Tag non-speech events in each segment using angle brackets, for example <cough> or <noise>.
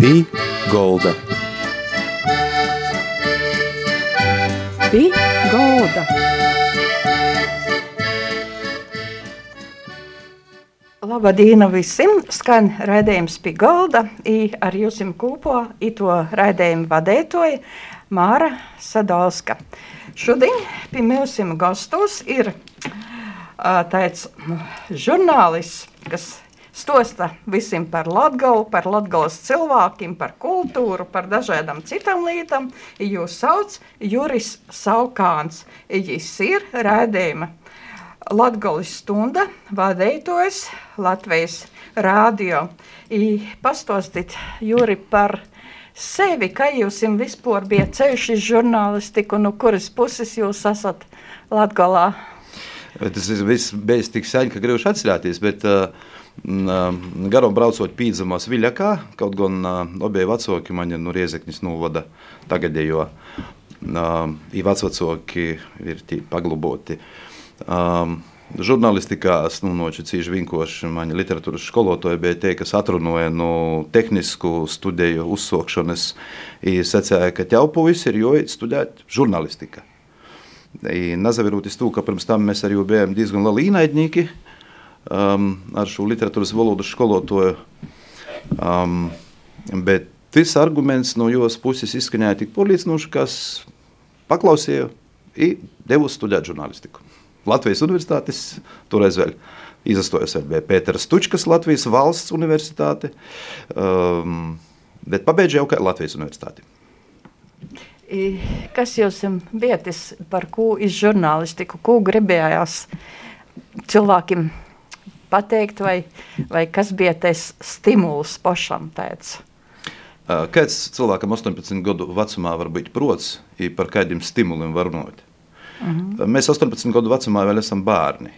Pī Golda. Pī Golda. Labdien visiem! Skan raidījums pie galda. I ar jums kopā to raidījumu vadītoja Māra Sadalska. Šodien pie mums gastos ir tāds žurnālists, kas stosta visiem par Latgalu, par Latgalas cilvēkiem, par kultūru, par dažādām citām lietām. Jūs sauc Juris Saukāns. Viņš ir rādījuma Latgalis stunda vadītājs Latvijas rādio. I Pastostīt, Juri, par sevi, kā jūs jums vispār bija ceļš uz žurnālistiku, no kuras puses jūs esat Latgalā? Tas viss bija tik sen, ka gribēju atcerēties. Bet, uh, Garam braucot pīdzamos Viļakā, kaut gan uh, obie vecāki man ir no Riezeknis novada tagadējo. Uh, I vecvecāki ir pagluboti. Um, Žurnālistikā es nu, nočicīju vienkārši mani literatūras skolotāji bija tie, kas atrunāja no tehnisku studiju uzsākšanas. Viņi secēja, ka ķelpuvis ir jāiet studēt žurnālistika. Nazaviroties to, ka pirms tam mēs arī bijām diezgan lieli īnaidnieki um, ar šo literatūras valodas skolotāju. Um, bet tas arguments no jūsu puses izskanēja tik pārliecinoši, ka es paklausīju devu studēt žurnālistiku. Latvijas universitātes, toreiz vēl izastojos vēl bija Pēters Tučkas Latvijas valsts universitāte, um, bet pabeidzu jau kā Latvijas universitāti. Kas jums bija tas, par ko iz žurnālistiku, ko gribējās cilvēkiem pateikt, vai, vai kas bija tas stimuls pašam tāds? Kāds cilvēkam 18 gadu vecumā var būt prots, ja par kādiem stimuliem var runāt? Mhm. Mēs 18 gadu vecumā vēl esam bērni.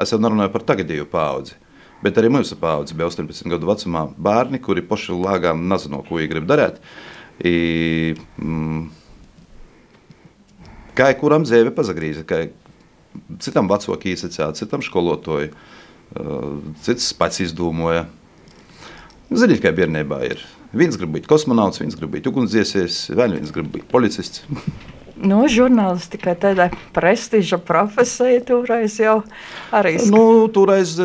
Es jau nerunāju par tagadēju paudzi. Bet arī mūsu paudze bija 18 gadu vecumā bērni, kuri paši lāgām nezino, ko viņi grib darīt. I, mm, kā kuram zēve pazagrīza, kā citam vecākam īsacā, citam skolotāju, uh, cits pats izdomāja. Ziniet, kā bērnībā ir. Viens grib būt kosmonauts, viens grib būt ugunsdziesies, vēl viens grib būt policists. <laughs> Nu, žurnālistika tāda prestiža profesija toreiz jau arī. sk- Nu, toreiz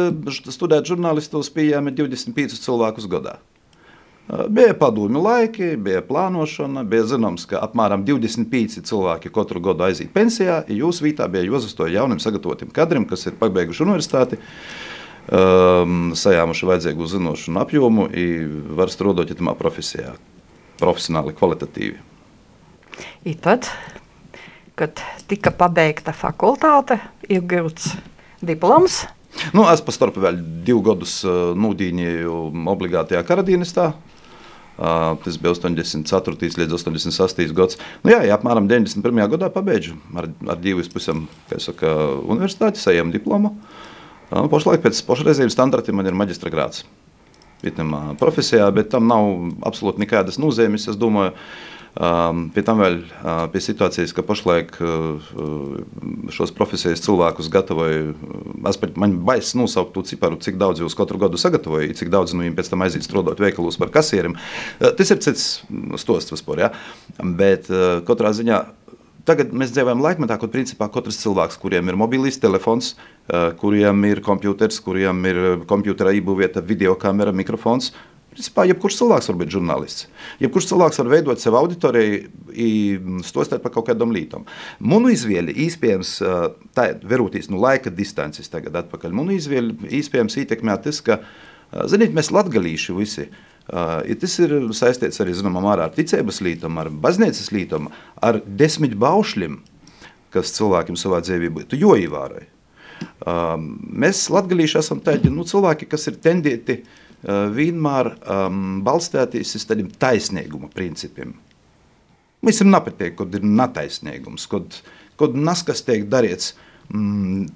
studēt žurnālistos pieejami 25 cilvēkus gadā. Bija padomju laiki, bija plānošana, bija zināms, ka apmēram 25 cilvēki katru gadu aiziet pensijā. Jūsu vietā bija jāuzstāj jaunam sagatavotiem kadriem, kas ir pabeiguši universitāti, um, sajāmuši vajadzīgu zināšanu apjomu, un var strādāt tajā profesijā, profesionāli, kvalitatīvi. I tad, kad tika pabeigta fakultāte, iegūts diploms. Nu, es pa starpu vēl divus gadus uh, nūdīņēju obligātajā karadīnistā. Uh, tas bija 84. līdz 86. gads. Nu, jā, jā, apmēram 91. gadā pabeidzu ar, ar diviem pusēm, kā jau saka, universitāti, saņēmu diplomu. Uh, pašlaik pēc pašreizējiem standartiem man ir maģistra grāts. Vietnamā profesijā, bet tam nav absolūti nekādas nozīmes. Es domāju, pie tam vēl pie situācijas, ka pašlaik šos profesijas cilvēkus gatavoju. Es pat man baisa nosaukt to ciparu, cik daudz jūs katru gadu sagatavojat, cik daudz no viņiem pēc tam aiziet strādāt veikalos par kasieriem. Tas ir cits stosts vispār. Ja? Bet katrā ziņā. Tagad mēs dzīvojam laikmetā, kur principā katrs cilvēks, kuriem ir mobilīs telefons, uh, kuriem ir kompjuters, kuriem ir kompjutera iebūvēta video kamera, mikrofons, Principā, jebkurš cilvēks var būt žurnālists. Jebkurš cilvēks var veidot sev auditoriju, stostēt par kaut kādām lietām. Munu izvēle, iespējams, tā verūtīs no laika distances tagad atpakaļ. Munu izvēle, iespējams, ietekmē tas, ka, ziniet, mēs latgalīši visi, ja tas ir saistīts arī, zinām, ar ticības lietām, ar baznīcas lietām, ar desmit baušļiem, kas cilvēkiem savā dzīvē būtu joīvārai. Mēs latgalīši esam tādi nu, cilvēki, kas ir tendēti vienmēr um, balstīties uz tādiem taisnīguma principiem. Mums ir nepatīk, kad ir netaisnīgums, kad, kad nas, kas tiek darīts, mm,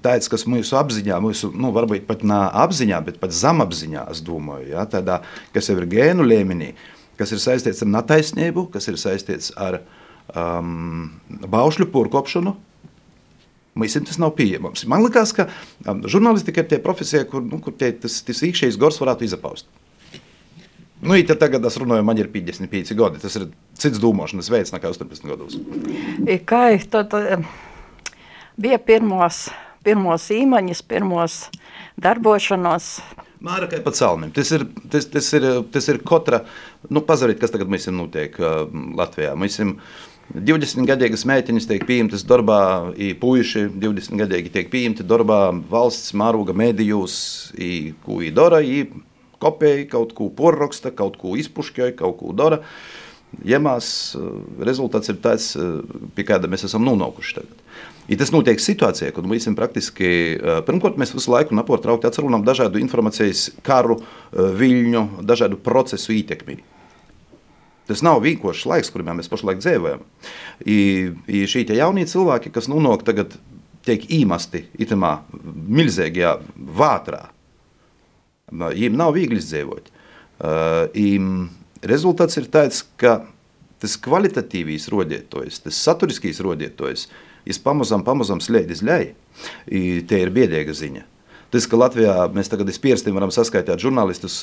tāds, kas mūsu apziņā, mūsu, nu, varbūt pat ne apziņā, bet pat zemapziņā, es domāju, ja, tādā, kas jau ir gēnu līmenī, kas ir saistīts ar netaisnību, kas ir saistīts ar um, baušļu porkopšanu, Mums tas nav pieejams. Man liekas, ka um, žurnālistika ir tie profesija, kur, nu, kur tie, tas, tas iekšējais gors varētu izapaust. Nu, ja tagad es runāju, man ir 55 gadi. Tas ir cits domāšanas veids nekā 18 gados. Kā tad bija pirmos, pirmos īmaņas, pirmos darbošanos? Māra kā pa celmiem. Tas ir, tas, tas ir, tas ir katra, nu, pazarīt, kas tagad mums ir notiek uh, Latvijā. Mēs esam 20 gadīgas meitenes tiek pieņemtas darbā, puiši 20 gadīgi tiek pieņemti darbā valsts mēroga medijos, ko īdara, kopēja, kaut ko porraksta, kaut ko izpušķoja, kaut ko dara. Jemās rezultāts ir tāds, pie kāda mēs esam nonākuši tagad. Ja tas notiek situācijā, kad mēs praktiski, pirmkārt, mēs visu laiku naportraukti atcerunām dažādu informācijas karu, viļņu, dažādu procesu ietekmi. Tas nav vienkāršs laiks, kurā mēs pašlaik dzīvojam. Šī jaunie cilvēki, kas nonāk tagad, tiek īmasti itamā milzīgajā vātrā, Viņiem nav viegli izdzīvot. Uh, rezultāts ir tāds, ka tas kvalitatīvais rodietojs, tas saturiskais rodietojs, ir pamazām, pamazām slēdzis ļai. Tie ir biedēga ziņa. Tas, ka Latvijā mēs tagad pierstim varam saskaitīt žurnālistus,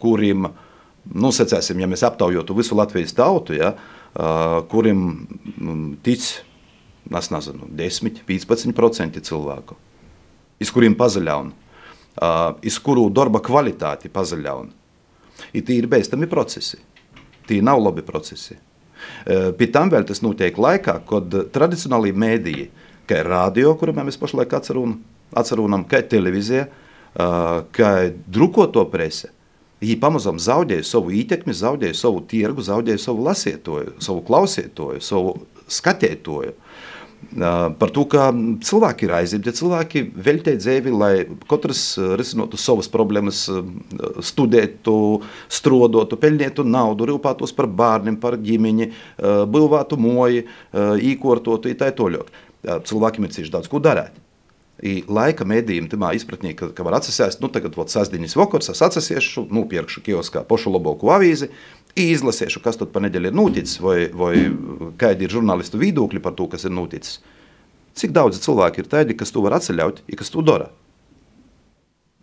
kuriem, nu, secēsim, ja mēs aptaujotu visu Latvijas tautu, ja, kuriem mm, tic, es nezinu, 10, 15% cilvēku, iz kuriem pazaļauna iz kuru darba kvalitāti pazaļauna. Ir beidzami procesi. Tie nav labi procesi. Pie tam vēl tas notiek laikā, kad tradicionāli mēdīji, kā radio, kuriem mēs pašlaik atcerunam, kā televīzija, kā drukoto prese, viņi pamazām zaudēja savu ietekmi, zaudēja savu tirgu, zaudēja savu lasītoju, savu klausītoju, savu skatītoju. Par to, ka cilvēki ir aizņemti, cilvēki veltē dzīvi, lai katrs risinātu savas problēmas, studētu, strodotu, pelnītu naudu, rūpētos par bērniem, par ģimeni, būvētu moju, īkortotu, tā tālāk. Cilvēkiem ir cieši daudz ko darīt. I laika mēdījiem tamā izpratnē, ka, ka var atsasēst, nu tagad vot sasdiņas vakars, es atsasiešu, nupirkšu kioskā pošu labāku avīzi, izlasīšu, kas tad pa nedēļu ir noticis, vai, vai kādi ir žurnālistu viedokļi par to, kas ir noticis. Cik daudz cilvēku ir tādi, kas to var atceļaut, ja kas to dara?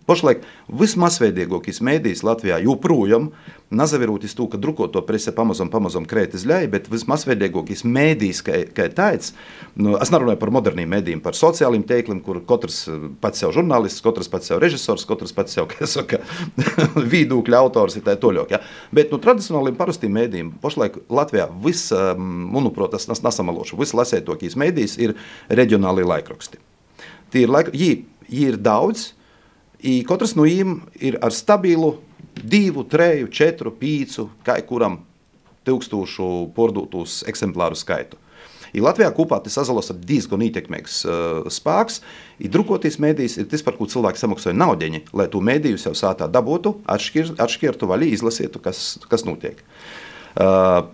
Pašlaik vismasveidīgākais mēdījis Latvijā joprojām, nazaviroties to, ka drukoto prese pamazām, pamazām krēt uz leju, bet vismasveidīgākais mēdījis, kā, kā tāds, nu, es nerunāju par moderniem mēdījiem, par sociāliem teikliem, kur katrs pats sev žurnālists, katrs pats sev režisors, katrs pats sev, <laughs> kā saka, viedokļa autors ir tā toļok, ja? Bet, nu, tradicionāliem parastiem mēdījiem pašlaik Latvijā vis, manuprāt, es nesamalošu, vislasētokīs mēdījis ir reģionālie laikraksti. Tie ir, laik, jī, jī ir daudz, I katrs no viņiem ir ar stabilu divu, treju, četru, pīcu, kā kuram tūkstošu pārdotus eksemplāru skaitu. I Latvijā kopā tas azalos ap diezgan ietekmīgs uh, spēks. Drukoties mēdījis ir tas, par ko cilvēki samaksāja naudiņi, lai to mēdīju sev sātā dabūtu, atšķir, atšķirtu vaļī, izlasītu, kas, kas notiek. Uh,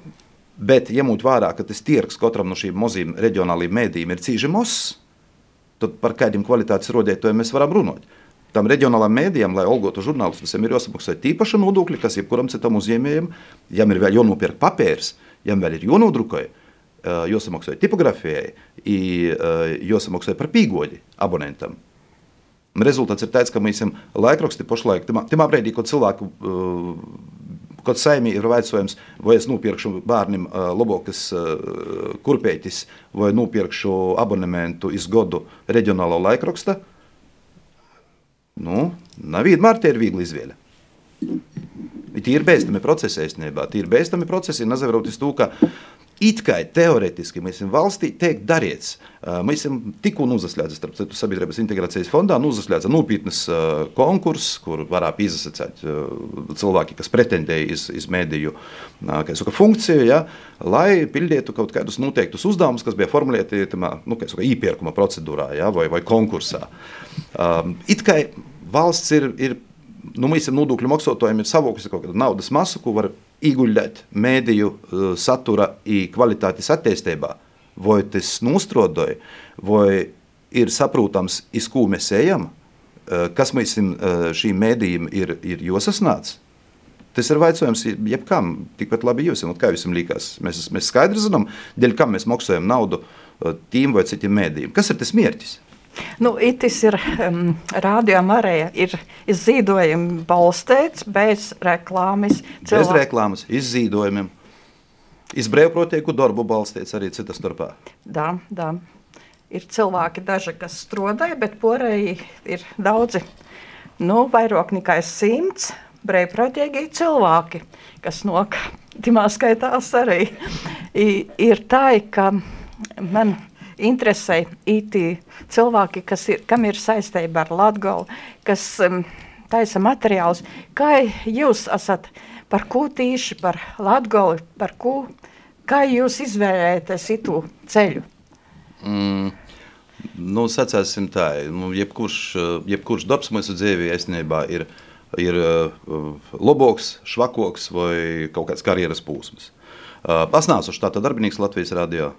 bet, ņemot vērā, ka tas tirgs katram no šīm maziem reģionāliem mēdījiem ir cīži mozs, tad par kādiem kvalitātes rodētājiem mēs varam runāt tam reģionālajam mēdījam, lai algotu žurnālistus, ir jāsamaksā tīpaša nodokļa, kas jebkuram citam uzņēmējam, jam ir vēl jānopērk papīrs, jam vēl ir jānodrukoja, jāsamaksā tipogrāfijai, jāsamaksā par pīgoļi abonentam. Rezultāts ir tāds, ka mēs esam laikraksti pašlaik, tajā brīdī, kad cilvēku, kad saimī ir vaicājums, vai es nopirkšu bērnam labākas kurpētis vai nopirkšu abonementu iz godu reģionālo laikrakstu, nu, nav vienmēr tie ir viegli izvēle. Tie ir beidzami procesi īstenībā. Tie ir beidzami procesi, nezaveroties to, ka it kā teorētiski mēs esam valstī teikt darīts. Mēs esam tikko uzaslēdzis, starp citu, sabiedrības integrācijas fondā, uzaslēdza nopietnas konkurss, kur varētu izsacēt cilvēki, kas pretendēja iz, iz mediju saka, funkciju, ja, lai pildītu kaut kādus noteiktus uzdevumus, kas bija formulēti nu, saka, īpērkuma procedūrā ja, vai, vai konkursā. It kā valsts ir, ir nu, mēs nodokļu maksātājiem ir savākusi kaut kādu naudas masu, ko var ieguldīt mēdīju uh, satura un kvalitātes attīstībā. Vai tas nostrodoja, vai ir saprotams, iz ko mēs ejam, uh, kas mēs uh, šīm mēdījiem ir, ir jāsasnāc. Tas ir jautājums, jebkam, tikpat labi jūs, kā jums liekas. Mēs, mēs skaidri zinām, dēļ kam mēs maksājam naudu tiem vai citiem mēdījiem. Kas ir tas mērķis? Nu, itis ir um, radio Marija, ir izzīdojumi balstīts bez reklāmas. Cilvēki. Bez reklāmas, izzīdojumiem. Izbrīvprātīgu darbu balstīts arī citas starpā. Da, da. Ir cilvēki, daži, kas strādāja, bet porēji ir daudzi, nu, vairāk nekā simts brīvprātīgi cilvēki, kas nok, timā skaitās arī. I, ir tā, ka man interesē īti cilvēki, kas ir, kam ir saistība ar Latgolu, kas um, taisa materiālus. Kā jūs esat, par ko tīši, par Latgoli, par ko, kā jūs izvērējaties itu ceļu? Mm. Nu, sacēsim tā, nu, jebkurš, jebkurš darbs mūsu dzīvē īstenībā ir, ir uh, labāks, švakoks vai kaut kāds karjeras posms. Uh, es neesmu štāta darbinieks Latvijas radio.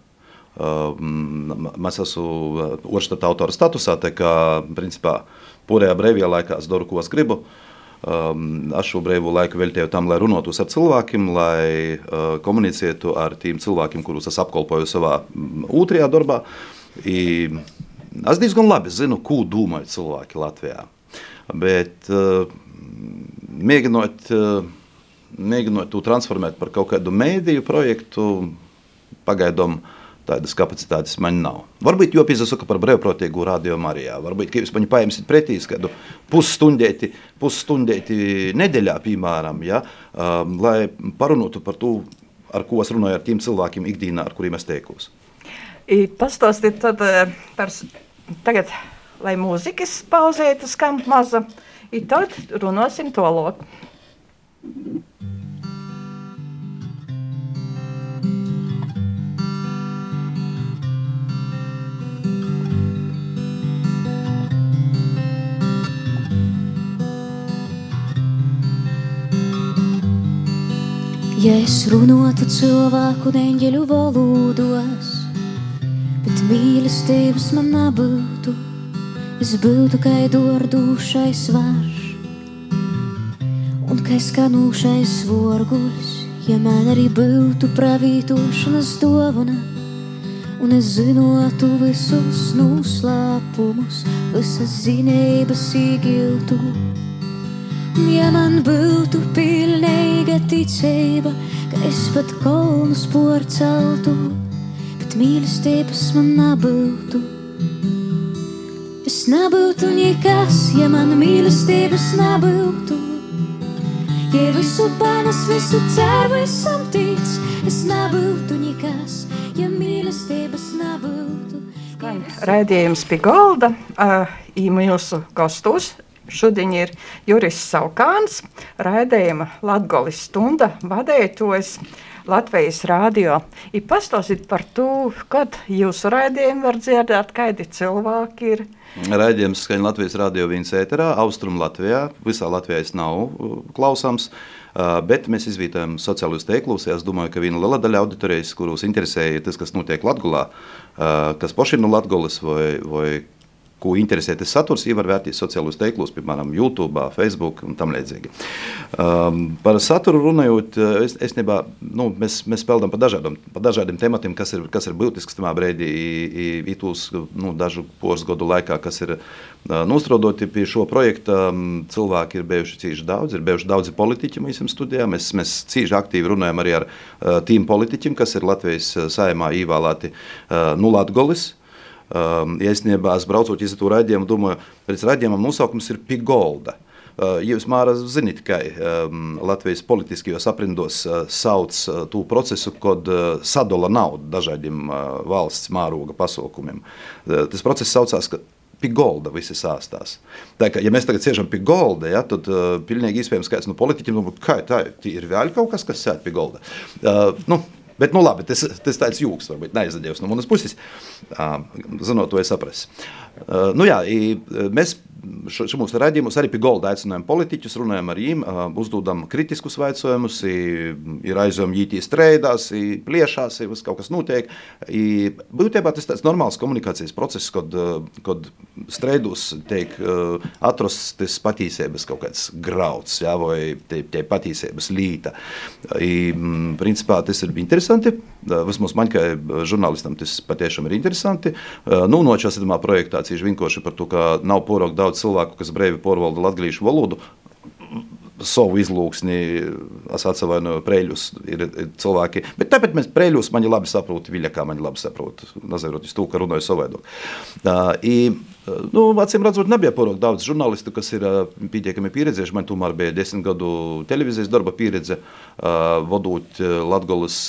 Mēs esam Orštāta autora statusā, tā kā principā porējā brīvajā laikā es daru, ko es gribu. Um, es šo brīvo laiku veltīju tam, lai runātu ar cilvēkiem, lai uh, komunicētu ar tiem cilvēkiem, kurus es apkalpoju savā otrajā darbā. I, es diezgan labi zinu, ko domā cilvēki Latvijā. Bet uh, mēģinot, mēģinot to transformēt par kaut kādu mēdīju projektu, pagaidām tādas kapacitātes man nav. Varbūt jau pīzasaka par brīvprātīgu radio Marijā. Varbūt, ka jūs man paņemsiet pretī kādu pusstundēti, pusstundēti nedēļā, piemēram, ja, um, lai parunātu par to, ar ko es runāju ar tiem cilvēkiem ikdienā, ar kuriem es teikos. Pastāstiet tad eh, par tagad, lai mūzikas pauzēta skan maza, i tad runāsim to loku. Ja es runātu cilvēku neņģeļu valodos, bet mīlestības man nebūtu, es būtu kā dordūšais varš un kā skanūšais vorguļs, ja man arī būtu pravītošanas dovana. Un es zinātu visus noslēpumus, visas zinības īgiltu. Ja man būtu pilnīga ticība, ka es pat kolnus porceltu, bet mīlestības man nebūtu. Es nebūtu nekas, ja man mīlestības nebūtu. Ja visu panes, visu ceru, visam tic, es nebūtu nekas, ja mīlestības nebūtu. Raidījums pie galda, uh, mūsu gastos Šodien ir Juris Saukāns, raidījuma Latgolis stunda vadētojs Latvijas rādio. Ir pastāstīt par to, kad jūsu raidījumu var dzirdēt, kādi cilvēki ir. Raidījums skan Latvijas rādio viens ēterā, Austrum Latvijā. Visā Latvijā es nav uh, klausāms. Uh, bet mēs izvītojam sociālajos tīklos. Es domāju, ka viena liela daļa auditorijas, kurus interesēja tas, kas notiek Latvijā, uh, kas pašiem no Latvijas vai, vai ko interesē tas saturs, jau var vērtīt sociālos tīklos, piemēram, YouTube, Facebook un tam līdzīgi. Um, par saturu runājot, es, es nebā, nu, mēs, mēs peldam par dažādiem, par dažādiem tematiem, kas ir, kas ir būtisks tajā brīdī, itūs nu, dažu poras gadu laikā, kas ir uh, nostrodoti pie šo projekta. Um, cilvēki ir bijuši cīši daudz, ir bijuši daudzi politiķi mūsu studijā. Mēs, mēs cīši aktīvi runājam arī ar uh, tīm politiķiem, kas ir Latvijas saimā īvēlēti nu Latgolis, ja es braucot uz to raidījumu, domāju, ka raidījumam nosaukums ir Pigolda. Jūs māras zināt, ka um, Latvijas politiskajos aprindos uh, sauc uh, to procesu, kad uh, sadala naudu dažādiem uh, valsts mēroga pasaukumiem. Uh, tas process saucās, ka pie golda visi sāstās. Tā kā, ja mēs tagad sēžam pie golda, ja, tad uh, pilnīgi iespējams kāds no politiķiem domā, ka tā ir vēl kaut kas, kas sēž pie golda. Uh, nu, Bet, nu, labi, tas, tas tāds jūks, varbūt neizdevies no manas puses. Zinot, to es saprastu. Nu, jā, mēs šos raidījumus arī pie golda aicinājām politiķus, runājam ar viņiem, uzdodam kritiskus jautājumus, ir aizjām ģītī strēdās, pliešās, ir kaut kas notiek. Būtībā tas ir tāds normāls komunikācijas process, kad, kad strēdus tiek atrastas patīsības kaut kāds grauds, jā, vai tie, tie patīsības līta. I, principā tas ir interesanti, vismaz man kā žurnālistam tas patiešām ir interesanti. Nu, no šās projektā cīši vinkoši par to, ka nav porok daudz cilvēku, kas brīvi porvalda latviešu valodu savu izlūksni, es atvainoju, prēļus ir, ir cilvēki. Bet tāpēc mēs prēļus mani labi saprotam, viļā kā mani labi saprot, nazarot to, ka runāju savādāk. Nu, acīm redzot, nebija porok daudz žurnālistu, kas ir pietiekami pieredzējuši. Man tomēr bija desmit gadu televīzijas darba pieredze, vadot Latgolas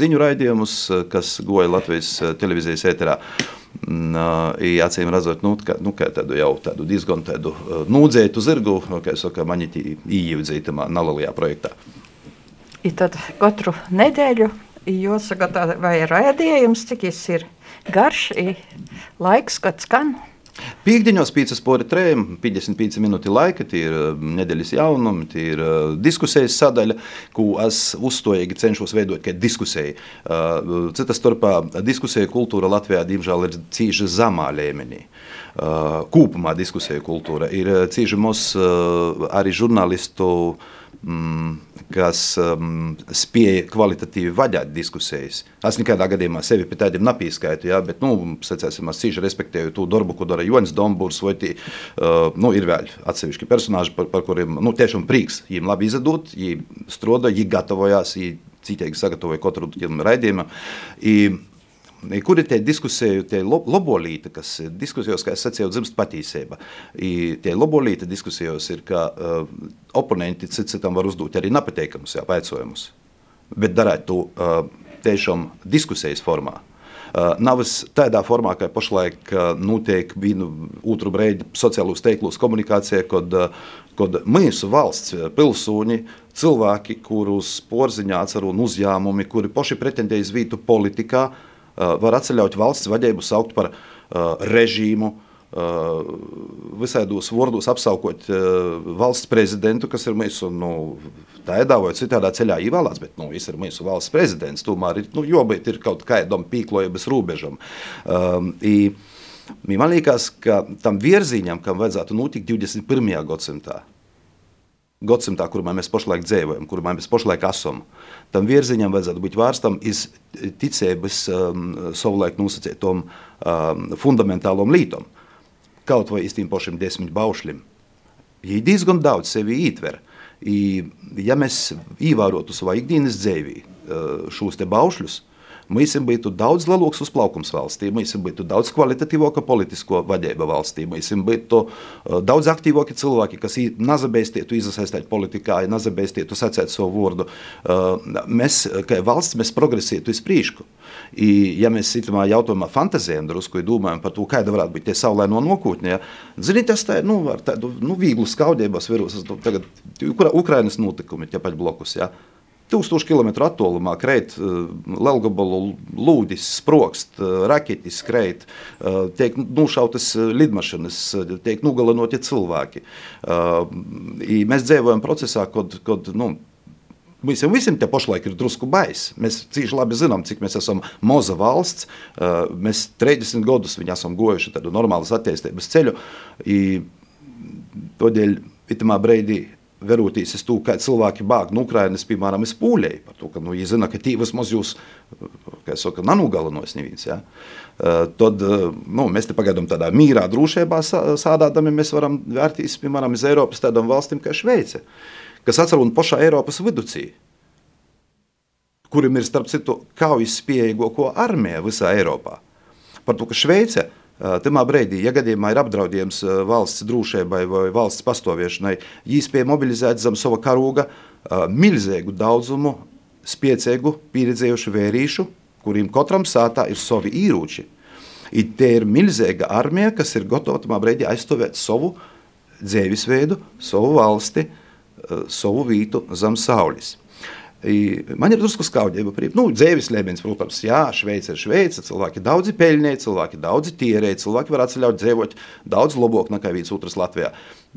ziņu raidījumus, kas goja Latvijas televīzijas ēterā. I acīm redzot, nu, ka, nu, tādu jau tādu diezgan tādu nūdzētu zirgu, kā jau saka, maņitī ieīvdzīta nelielajā projektā. I tad katru nedēļu jāsagatavo vai raidījums, cik jis ir garš, laiks, kad skan. Pīkdiņos 5 pori 3, 55 minūtes laika, tie ir nedēļas jaunumi, tie ir diskusijas sadaļa, ko es uzstojīgi cenšos veidot kā diskusiju. Citas starpā diskusija kultūra Latvijā, diemžēl, ir cīži zamā līmenī. Kopumā diskusija kultūra ir cīži mums arī žurnālistu mm, kas um, spēja kvalitatīvi vadīt diskusijas. Es nekādā gadījumā sevi pie tādiem napīskaitu, ja, bet, nu, sacēsim, es cīši respektēju to darbu, ko dara Jonas Dombūrs, vai tī, uh, nu, ir vēl atsevišķi personāži, par, par kuriem, nu, tiešām prīks, viņiem labi izdod, viņi stroda, viņi gatavojās, viņi citīgi sagatavoja katru raidījumu. Kur ir tie diskusiju, tie lobolīti, kas diskusijos, kā es sacīju, dzimst patīsība. I tie lobolīti diskusijos ir, ka uh, oponenti cit citam var uzdot arī nepateikamus jautājumus, bet darēt to uh, tiešām diskusijas formā. Uh, nav tādā formā, kā pašlaik uh, notiek vienu otru brīdi sociālos teiklos komunikācijā, kad, uh, kad mūsu valsts pilsoņi, cilvēki, kurus porziņā atcer un uzņēmumi, kuri paši pretendēja uz vītu politikā, uh, Eh, var atceļaut valsts vadību saukt par eh, režīmu, eh, visādos vārdos apsaukot valsts prezidentu, kas ir mūsu nu, tādā vai citādā ceļā ievēlēts, bet nu, viņš ir mūsu valsts prezidents. Tomēr nu, jobūt ir kaut kādam pīklojuma bez robežām. Um, i, man liekas, ka tam virzienam, kam vajadzētu notikt 21. gadsimtā, gadsimtā, kurā mēs pašlaik dzīvojam, kurā mēs pašlaik esam, tam virzienam vajadzētu būt vērstam iz ticības um, savulaik nosacītom um, fundamentālom lītom, kaut vai iz tiem pašiem desmit baušļiem. Ja diezgan daudz sevi ietver, ja mēs ievērotu savā ikdienas dzīvī uh, šos te baušļus, Mēs būtu daudz lielāks uzplaukums valstī, mēs būtu daudz kvalitatīvāka politisko vadība valstī, mēs būtu uh, daudz aktīvāki cilvēki, kas nazabēstietu izasaistīt politikā, nazabēstietu sacēt savu vārdu. Uh, mēs, kā valsts, mēs progresētu uz priekšu. Ja mēs sitamā jautājumā fantazējam drusku, domājam par to, kāda varētu būt tie saulēno nokūtņi, ja, ziniet, tas tā ir, nu, ar tādu, nu, vieglu skaudības virus, tagad Ukrainas notikumi, ķepaļ blokus, ja, 1000 km attālumā krīt eh, Lielgabalu lūdis, sprokst, uh, raķetis krīt, uh, tiek nošautas lidmašīnas, tiek nogalinoti cilvēki. Mēs dzīvojam procesā, kad, kad nu, Mums jau visiem te pašlaik ir drusku baisi. Mēs cīši labi zinām, cik mēs esam maza valsts. Mēs 30 gadus esam gojuši tādu normālas attīstības ceļu. Tādēļ itamā brīdī verūtīs uz to, kā cilvēki bāg no Ukrainas, piemēram, es pūļēju par to, ka, nu, ja zina, ka tī vismaz jūs, kā es saku, nanugalinos neviens, ja? tad, nu, mēs te pagaidām tādā mīrā drošībā sādādami, mēs varam vērtīs, piemēram, iz Eiropas tādām valstīm kā Šveice, kas atcer un pašā Eiropas viducī, kurim ir, starp citu, kaujas spējīgāko armija visā Eiropā. Par to, ka Šveice Tajā brīdī, ja gadījumā ir apdraudējums valsts drošībai vai valsts pastāviešanai, viņi spēja mobilizēt zem sava karoga milzīgu daudzumu spēcīgu, pieredzējušu vērīšu, kuriem katram sātā ir savi īrūči. I te ir milzīga armija, kas ir gatava tajā brīdī aizstāvēt savu dzīvesveidu, savu valsti, savu vītu zem saules. Man ir drusku skaudība. Nu, Dzēvis līmenis, protams, jā, Šveice ir Šveice. Cilvēki daudzi peļņē, cilvēki daudzi tierē, cilvēki var atļaut dzīvot daudz labāk nekā viens otrs Latvijā.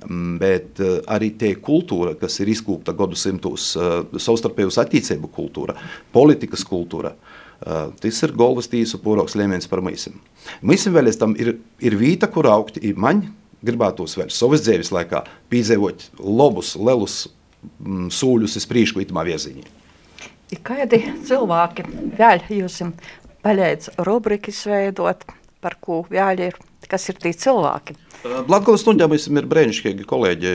Mm, bet uh, arī tie kultūra, kas ir izkūpta gadu simtos, uh, savstarpējus attīstību kultūra, politikas kultūra. Uh, tas ir galvas tīsu pūroks līmenis par mīsim. Mīsim vēl tam ir, ir vīta, kur augt. Man gribētos vēl savas dzīves laikā pīzēvot labus, lielus Mm, sūļus uz priekšu itamā vieziņā. Kādi cilvēki vēl jūs paļēdz rubrikas veidot, par ko vēl ir, kas ir tie cilvēki? Latvijas studijā mums ir brīnišķīgi kolēģi.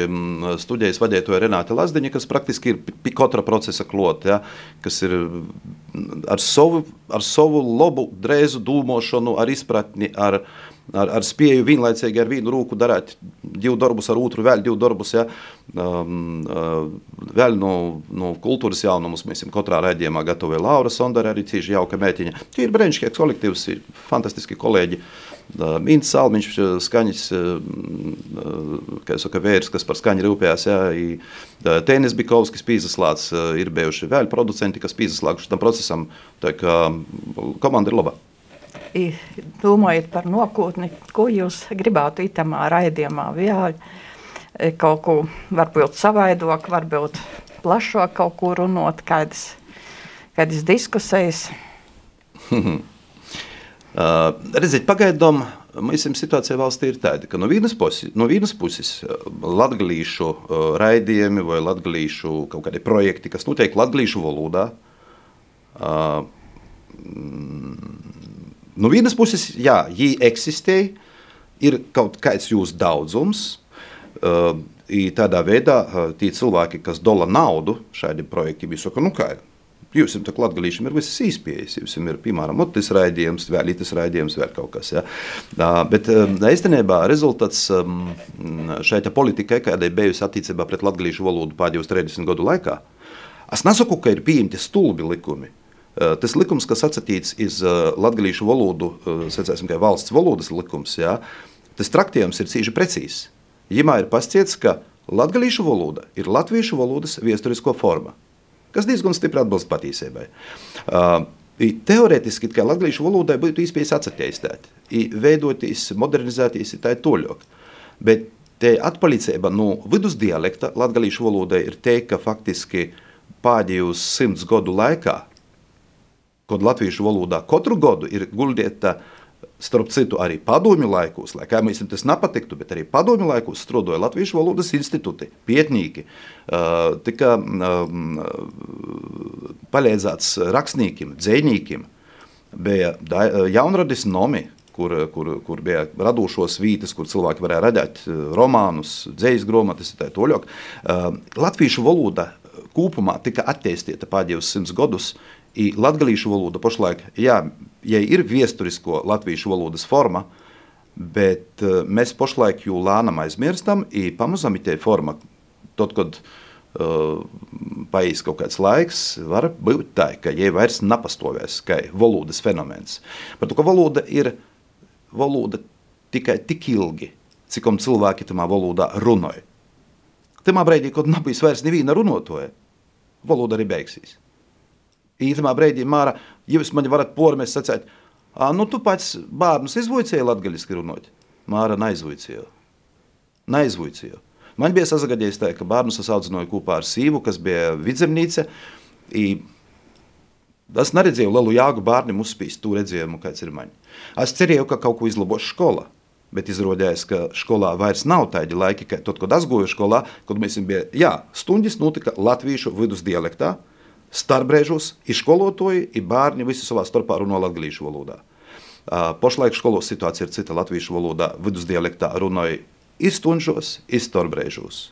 Studijas vadītāja Renāta Lazdiņa, kas praktiski ir katra procesa klota, ja, kas ir ar savu, ar savu labu, drēzu dūmošanu, ar izpratni, ar, ar, ar spēju vienlaicīgi ar vienu roku darīt divus darbus, ar otru vēl divus darbus. Ja. Um, uh, vēl no, no kultūras jaunumus mēs katrā raidījumā gatavojam Laura Sondara, arī cīņa jauka mētiņa. Tie ir brīnišķīgi kolektīvs, ir fantastiski kolēģi. Uh, Mīns Salmiņš, uh, skaņas, kā saka, vērs, kas par skaņu rūpējās. Ja, Tēnis Bikovskis, Pīzaslāts ir bijuši vēl producenti, kas pīzaslāguši tam procesam. Tā kā komanda ir laba domājat par nākotni, ko jūs gribētu itamā raidījumā vēl kaut ko varbūt savaidok, varbūt plašāk kaut ko runot, kādas, kādas diskusijas? <laughs> uh, redziet, pagaidām mums situācija valstī ir tāda, ka no vienas puses, no vienas puses latgalīšu uh, raidījumi vai latgalīšu kaut kādi projekti, kas notiek latgalīšu valodā, uh, No vienas puses, jā, viņi eksistē, ir kaut kāds jūsu daudzums. Uh, tādā veidā uh, tie cilvēki, kas dola naudu šādiem projektiem, viņi saka, nu kā, Jūs esat latgadījušiem, ir visas īspējas. Jums ir, piemēram, motis raidījums, vēl itas raidījums, vēl kaut kas. Ja. Bet īstenībā rezultāts šai politikai, kādai bijusi attiecībā pret latgadījušu valodu pēdējos 30 gadu laikā, es nesaku, ka ir pieņemti stulbi likumi. Eh, tas likums, kas atsatīts iz eh, latviešu valodu, eh, secēsim, kā valsts valodas likums, jā, tas traktējums ir cīši precīzs. Jimā ir pasciets, ka latviešu valoda ir latviešu valodas viesturisko forma, kas diezgan stipri atbilst patiesībai. Uh, Teorētiski, kā latviešu valodai būtu iespējas atsatīstīt, veidoties, modernizēties, tā ir toļok. Bet te atpalicība no vidusdialekta latviešu valodai ir te, ka faktiski pēdējos simts gadu laikā kad latviešu valodā katru gadu ir guldīta. Starp citu, arī padomju laikos, lai kā mums tas nepatiktu, bet arī padomju laikos strādāja Latvijas valodas institūti, pietnīgi, uh, tika palīdzēts rakstniekiem, dzēniekiem, bija jaunradis nomi, kur, kur, kur bija radošos vītas, kur cilvēki varēja radīt romānus, dzīslu grāmatas, tā tālāk. Uh, Latviešu valoda kopumā tika attīstīta pēdējos simts gadus, Latviešu valoda pašlaik, jā, ja ir viesturisko latviešu valodas forma, bet uh, mēs pašlaik jau lēnām aizmirstam, un pamazām ir tā forma. Tad, kad uh, paies kaut kāds laiks, var būt tā, ka jai vairs nepastāvēs kā valodas fenomens. Par to, ka valoda ir valoda tikai tik ilgi, cik cilvēki tajā valodā runāja. Tajā brīdī, kad nav bijis vairs neviena runotāja, valoda arī beigsies īstenībā brīdī Māra, jūs man varat pormēs sacēt, nu tu pats bērnus izvojcēji latgaļiski runot. Māra neizvojcēja. Neizvojcēja. Man bija sazagadījis tā, ka bērnus es audzināju kopā ar sīvu, kas bija vidzemnīca. Es neredzēju lielu jāgu bērniem uzspīst to redzējumu, kāds ir man. Es cerēju, ka kaut ko izlabos skolā. Bet izrādījās, ka skolā vairs nav tādi laiki, ka tad, kad es gāju skolā, kad mēs bijām, jā, stundas notika latviešu vidus dialektā, starpbrēžos ir skolotāji, ir bērni, visi savā starpā runā latviešu valodā. Pašlaik skolos situācija ir cita. Latviešu valodā vidusdialektā runāja iztunžos, iztorbrēžos,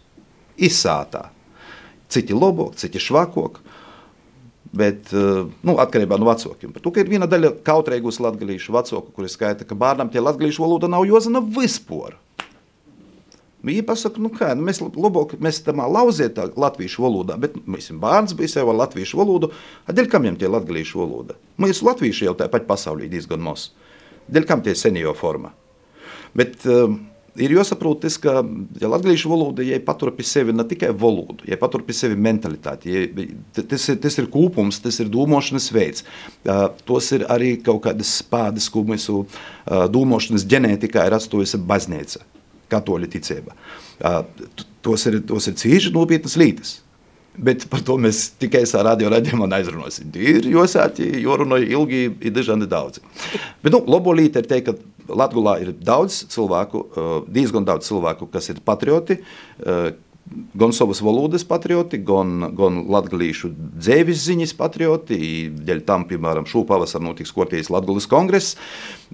izsātā. Citi labāk, citi švakāk. Bet, nu, atkarībā no vecākiem. Ka ir viena daļa kautrīgus latviešu vecāku, kuri skaita, ka bērnam tie latviešu valoda nav jozina vispār. Viņa pasaka, nu kā, nu mēs labāk, mēs tam lauziet tā latviešu valodā, bet mēs bērns bija sev latviešu valodu, dēļ kam viņam tie latviešu valoda? Mēs latvieši jau tāpat pasaulī diezgan maz. Dēļ kam tie senio forma? Bet um, ir jāsaprot, tas, ka ja latviešu valoda ja patur pie sevi ne tikai valodu, ja patur pie sevi mentalitāti. Ja, tas, ir, tas ir kūpums, tas ir domāšanas veids. Uh, tos ir arī kaut kādas spādes, ko mūsu uh, domāšanas ģenētikā ir atstājusi baznīca, katoļu ticība. Tos ir, tos ir cīņš nopietnas lietas. Bet par to mēs tikai savā radioraidījumā aizrunāsim. Ir josāti, jorunā ilgi, ir dažādi daudzi. Bet nu, labo lieta ir teikt, ka Latvijā ir daudz cilvēku, diezgan daudz cilvēku, kas ir patrioti, gan savas valodas patrioti, gan, gan latgalīšu dzēvis ziņas patrioti. Dēļ tam, piemēram, šūpavasar notiks kortīs Latgulis kongress.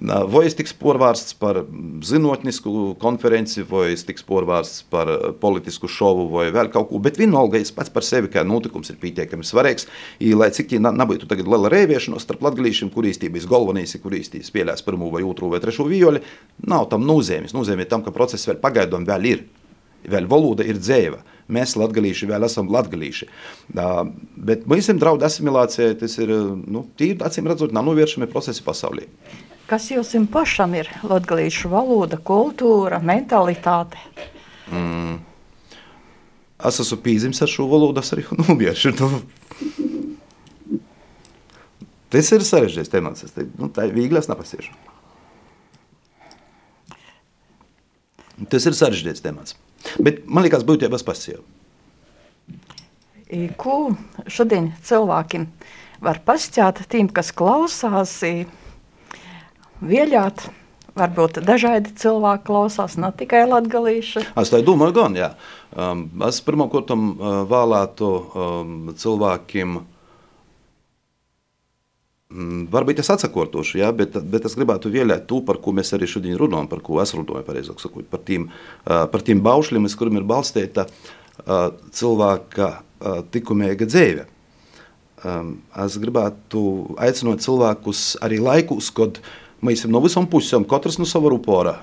Vai es tiks porvārsts par zinotnisku konferenci, vai es tiks porvārsts par politisku šovu vai vēl kaut ko, bet vienalga es pats par sevi kā notikums ir pietiekami svarīgs. I, lai cik tie nebūtu tagad liela rēviešanos starp latgalīšiem, kur īstībā ir galvenais, kur īstībā spēlēs pirmo vai otro vai trešo violi, nav tam nozīmes. Nozīmē tam, ka process vēl pagaidām vēl ir vēl valoda ir dzēva. Mēs, latgalīši, vēl esam latgalīši. Uh, bet visiem draud asimilācija, tas ir, nu, tīri, acīm redzot, nav novēršami procesi pasaulī. Kas jums pašam ir latgalīšu valoda, kultūra, mentalitāte? Mm. Es esmu pīzims ar šo valodu, es arī <laughs> novēršu. Nu. Tas ir sarežģīts temats. Es te, nu, tā ir viegli, es nepasiešu. Tas ir sarežģīts temats. Bet man liekas, būtībā pats jau. Ko šodien cilvēkiem var pastāstīt tiem, kas klausās, vieļāt? Varbūt dažādi cilvēki klausās, ne tikai latgalīši. Es tā domāju, gan, jā. Um, es pirmkārt uh, vēlētu um, cilvēkiem uh, varbūt es atsakotošu, ja, bet, bet es gribētu vielēt to, par ko mēs arī šodien runājam, par ko es runāju, pareizāk sakot, par tiem, par tiem baušļiem, uz kuriem ir balstīta cilvēka likumīga dzīve. Es gribētu aicināt cilvēkus arī laikus, kad Mēs esam no visām pusēm, katrs no sava rupora.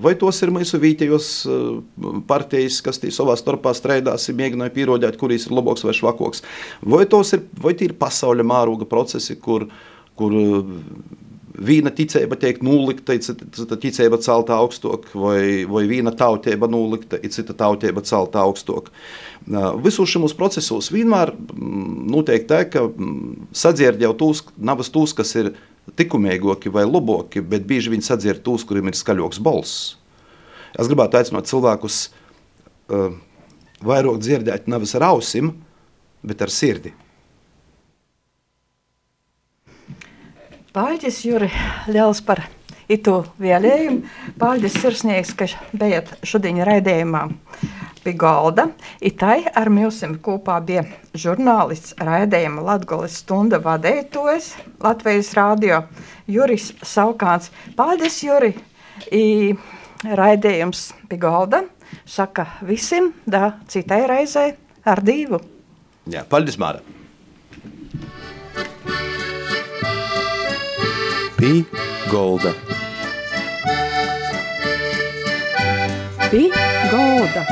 Vai tos ir mūsu vietējos partijas, kas savā starpā strēdās, mēģināja pierādīt, kurīs ir labāks vai švakoks. Vai tos ir, vai ir pasaules mēroga procesi, kur, kur viena ticība tiek nolikta, cita ticība celta augstāk, vai, vai viena tautība nolikta, cita tautība celta augstāk. Visos šajos procesos vienmēr notiek tā, ka sadzirdēt jau tūs, nabas tūs, kas ir likumīgāki vai labāki, bet bieži viņi sadzird tos, kuriem ir skaļāks balss. Es gribētu aicināt cilvēkus uh, vairāk dzirdēt nevis ar ausīm, bet ar sirdi. Paldies, Juri, liels par itu vēlējumu. Paldies sirsnieks, ka bijat šodien raidījumā pie galda. Itai ar mums kopā bija žurnālists raidījuma Latgoles stunda vadētojas Latvijas radio Juris Saukāns. Paldies, Juri! I raidījums pie galda saka visiem, da citai reizei ar divu. Jā, paldies, Māra! Pī golda. Pī golda.